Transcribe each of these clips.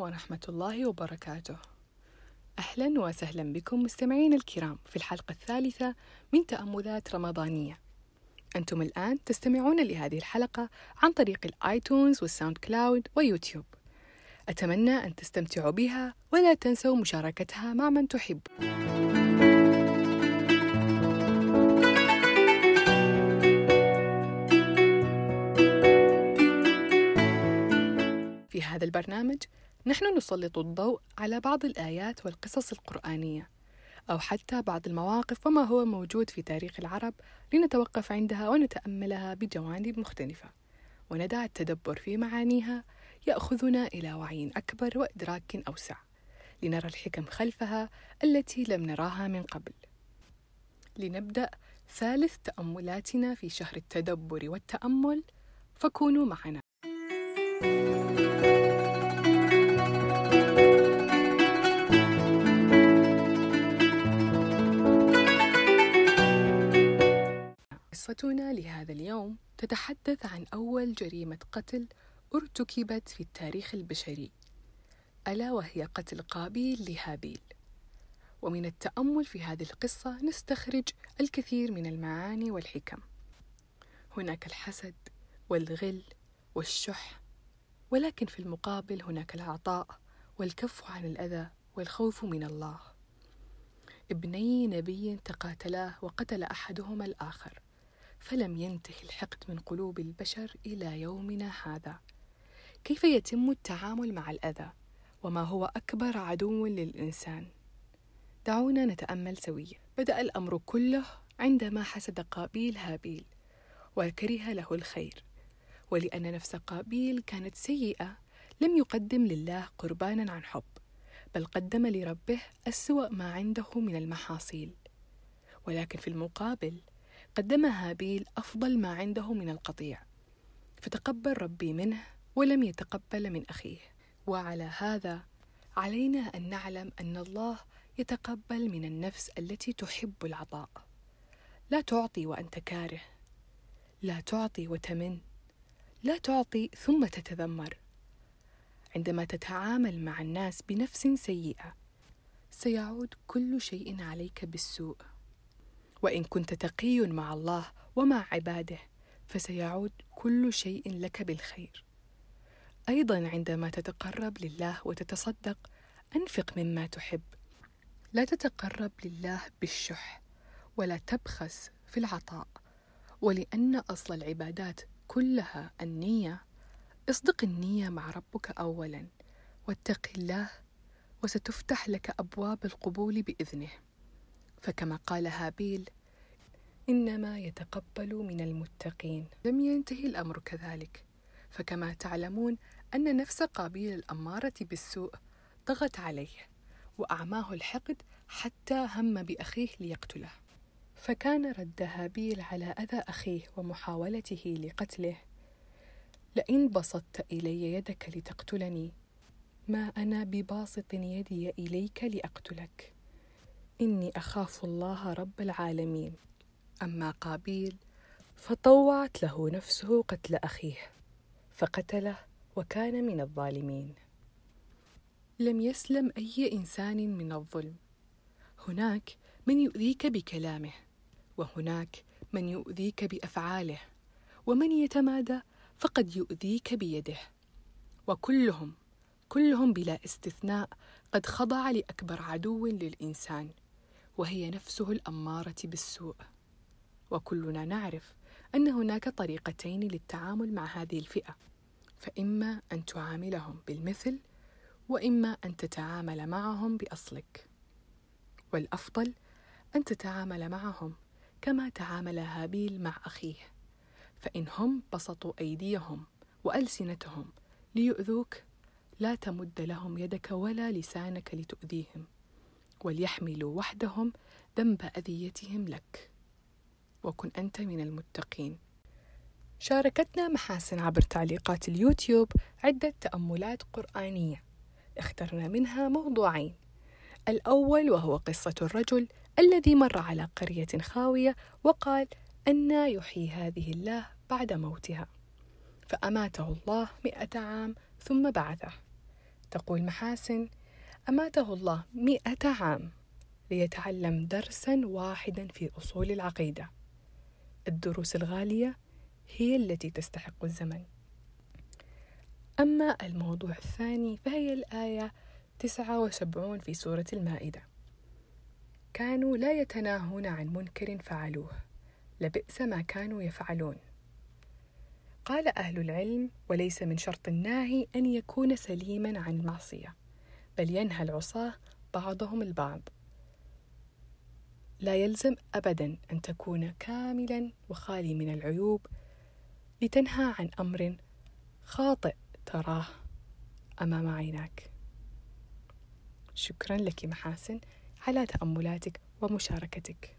ورحمة الله وبركاته. أهلا وسهلا بكم مستمعين الكرام في الحلقة الثالثة من تأملات رمضانية. أنتم الآن تستمعون لهذه الحلقة عن طريق ال iTunes وال SoundCloud ويوتيوب. أتمنى أن تستمتعوا بها ولا تنسوا مشاركتها مع من تحب. في هذا البرنامج نحن نسلط الضوء على بعض الآيات والقصص القرآنية أو حتى بعض المواقف وما هو موجود في تاريخ العرب لنتوقف عندها ونتأملها بجوانب مختلفة. وندع التدبر في معانيها يأخذنا إلى وعي أكبر وإدراك أوسع لنرى الحكم خلفها التي لم نراها من قبل. لنبدأ ثالث تأملاتنا في شهر التدبر والتأمل فكونوا معنا. قصتنا لهذا اليوم تتحدث عن أول جريمة قتل أرتكبت في التاريخ البشري ألا وهي قتل قابيل لهابيل. ومن التأمل في هذه القصة نستخرج الكثير من المعاني والحكم. هناك الحسد والغل والشح ولكن في المقابل هناك العطاء والكف عن الأذى والخوف من الله. ابني نبي تقاتلا وقتل أحدهما الآخر. فلم ينتهي الحقد من قلوب البشر إلى يومنا هذا. كيف يتم التعامل مع الأذى؟ وما هو أكبر عدو للإنسان؟ دعونا نتأمل سويا. بدأ الأمر كله عندما حسد قابيل هابيل وكره له الخير. ولأن نفس قابيل كانت سيئة لم يقدم لله قربانا عن حب بل قدم لربه أسوأ ما عنده من المحاصيل. ولكن في المقابل قدم هابيل أفضل ما عنده من القطيع. فتقبل ربي منه ولم يتقبل من أخيه. وعلى هذا علينا أن نعلم أن الله يتقبل من النفس التي تحب العطاء. لا تعطي وأنت كاره. لا تعطي وتمن. لا تعطي ثم تتذمر. عندما تتعامل مع الناس بنفس سيئة سيعود كل شيء عليك بالسوء. وإن كنت تقي مع الله ومع عباده فسيعود كل شيء لك بالخير. أيضا عندما تتقرب لله وتتصدق أنفق مما تحب. لا تتقرب لله بالشح ولا تبخس في العطاء. ولأن أصل العبادات كلها النية. اصدق النية مع ربك اولا واتق الله وستفتح لك أبواب القبول بإذنه. فكما قال هابيل إنما يتقبل من المتقين. لم ينتهي الأمر كذلك. فكما تعلمون أن نفس قابيل الأمارة بالسوء ضغت عليه وأعماه الحقد حتى هم بأخيه ليقتله. فكان رد هابيل على أذى أخيه ومحاولته لقتله. لئن بسطت إلي يدك لتقتلني ما أنا بباسط يدي إليك لأقتلك. إني أخاف الله رب العالمين. أما قابيل فطوعت له نفسه قتل أخيه فقتله وكان من الظالمين. لم يسلم أي إنسان من الظلم. هناك من يؤذيك بكلامه وهناك من يؤذيك بأفعاله ومن يتمادى فقد يؤذيك بيده. وكلهم كلهم بلا استثناء قد خضع لأكبر عدو للإنسان. وهي نفسه الأمارة بالسوء. وكلنا نعرف أن هناك طريقتين للتعامل مع هذه الفئة فإما أن تعاملهم بالمثل وإما أن تتعامل معهم بأصلك. والأفضل أن تتعامل معهم كما تعامل هابيل مع أخيه فإن هم بسطوا أيديهم وألسنتهم ليؤذوك لا تمد لهم يدك ولا لسانك لتؤذيهم. وليحملوا وحدهم ذنب أذيتهم لك. وكن أنت من المتقين. شاركتنا محاسن عبر تعليقات اليوتيوب عدة تأملات قرآنية. اخترنا منها موضوعين. الأول وهو قصة الرجل الذي مر على قرية خاوية وقال أنا يحيي هذه الله بعد موتها. فأماته الله مئة عام ثم بعثه. تقول محاسن أماته الله مئة عام ليتعلم درسا واحدا في أصول العقيدة. الدروس الغالية هي التي تستحق الزمن. أما الموضوع الثاني فهي الآية 79 في سورة المائدة. كانوا لا يتناهون عن منكر فعلوه. لبئس ما كانوا يفعلون. قال أهل العلم وليس من شرط الناهي أن يكون سليما عن المعصية. بل ينهى العصاة بعضهم البعض. لا يلزم أبدا أن تكون كاملا وخالي من العيوب لتنهى عن أمر خاطئ تراه أمام عيناك. شكرا لك محاسن على تأملاتك ومشاركتك.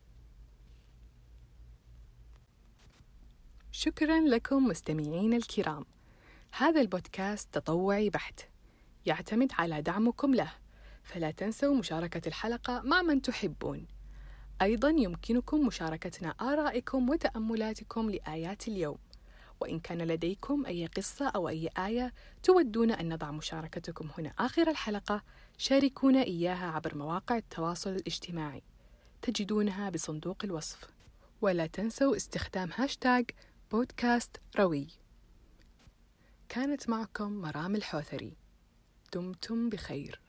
شكرا لكم مستمعين الكرام. هذا البودكاست تطوعي بحت. يعتمد على دعمكم له. فلا تنسوا مشاركة الحلقة مع من تحبون. أيضا يمكنكم مشاركتنا آرائكم وتأملاتكم لآيات اليوم. وإن كان لديكم أي قصة أو أي آية تودون أن نضع مشاركتكم هنا آخر الحلقة شاركونا إياها عبر مواقع التواصل الاجتماعي. تجدونها بصندوق الوصف. ولا تنسوا استخدام هاشتاغ بودكاست روي. كانت معكم مرام الحوثري. دمتم بخير.